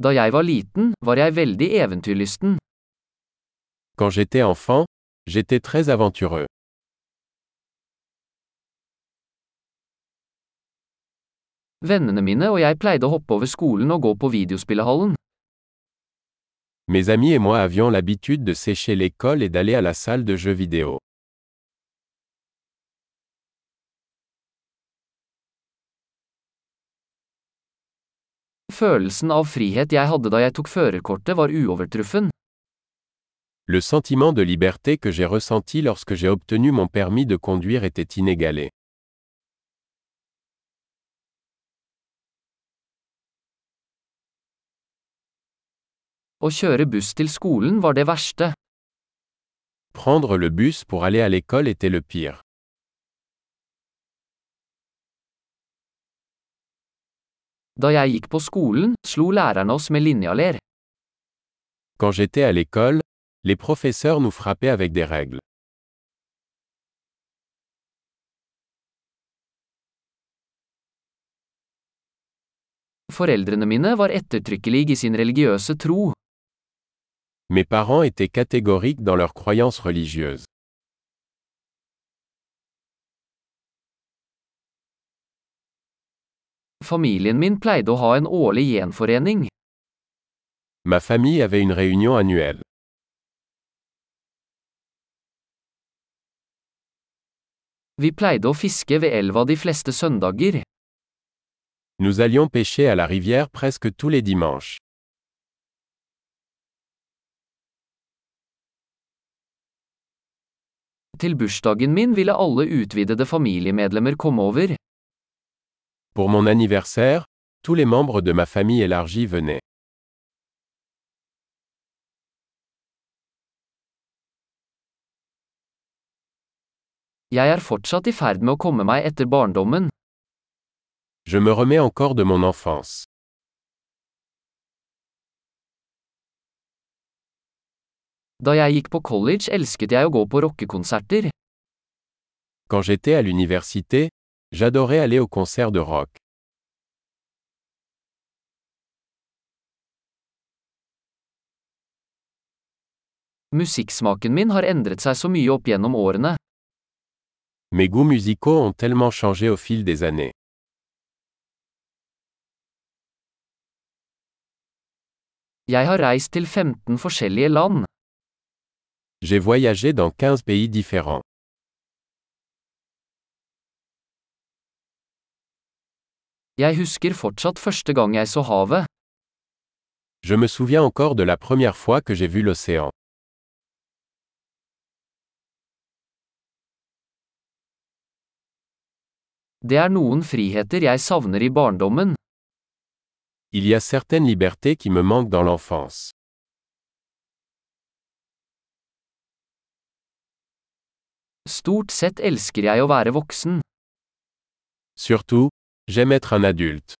Da jeg var liten, var jeg veldig eventyrlysten. Quand j'étais enfant, j'étais très aventureux. Vennene mine og jeg pleide å hoppe over skolen og gå på videospillehallen. Mes amis et moi avions l'habitude de sécher l'école et d'aller à la salle de jeux vidéo. Følelsen av frihet jeg hadde da jeg tok førerkortet var uovertruffen. Le sentiment de liberté que j'ai ressenti lorsque j'ai obtenu mon permis de conduire était inégalé. Å kjøre buss til skolen var det verste. Prendre le bus pour aller à l'école était le pire. Da jeg gikk på skolen, slo lærerne oss med linjaler. Quand j'étais à l'école, les professeurs nous frappaient avec des règles. Foreldrene mine var ettertrykkelige i sin religiøse tro. Mes parents étaient catégoriques dans leurs croyances religieuses. Familien min pleide å ha en årlig gjenforening. Ma famille avait une réunion annuelle. Vi pleide å fiske ved elva de fleste søndager. Nous allions pêcher à la rivière presque tous les dimanches. Til bursdagen min ville alle utvidede familiemedlemmer komme over. Pour mon anniversaire, tous les membres de ma famille élargie venaient. Jeg er fortsatt i ferd med å komme meg etter barndommen. Je me remets encore de mon enfance. Da jeg gikk på college elsket jeg å gå på rockekonserter. Quand j'étais à l'université, j'adorais aller aux concerts de rock. Musikksmaken min har endret seg så mye opp gjennom årene. Mes goûts musicaux ont tellement changé au fil des années. Jeg har reist til 15 forskjellige land. J'ai voyagé dans 15 pays différents. Jeg husker fortsatt første gang jeg så havet. Je me souviens encore de la première fois que j'ai vu l'océan. Det er noen friheter jeg savner i barndommen. Il y a certaines libertés qui me manquent dans l'enfance. Stort sett elsker jeg å være voksen. Surtout, j'aime être un adulte.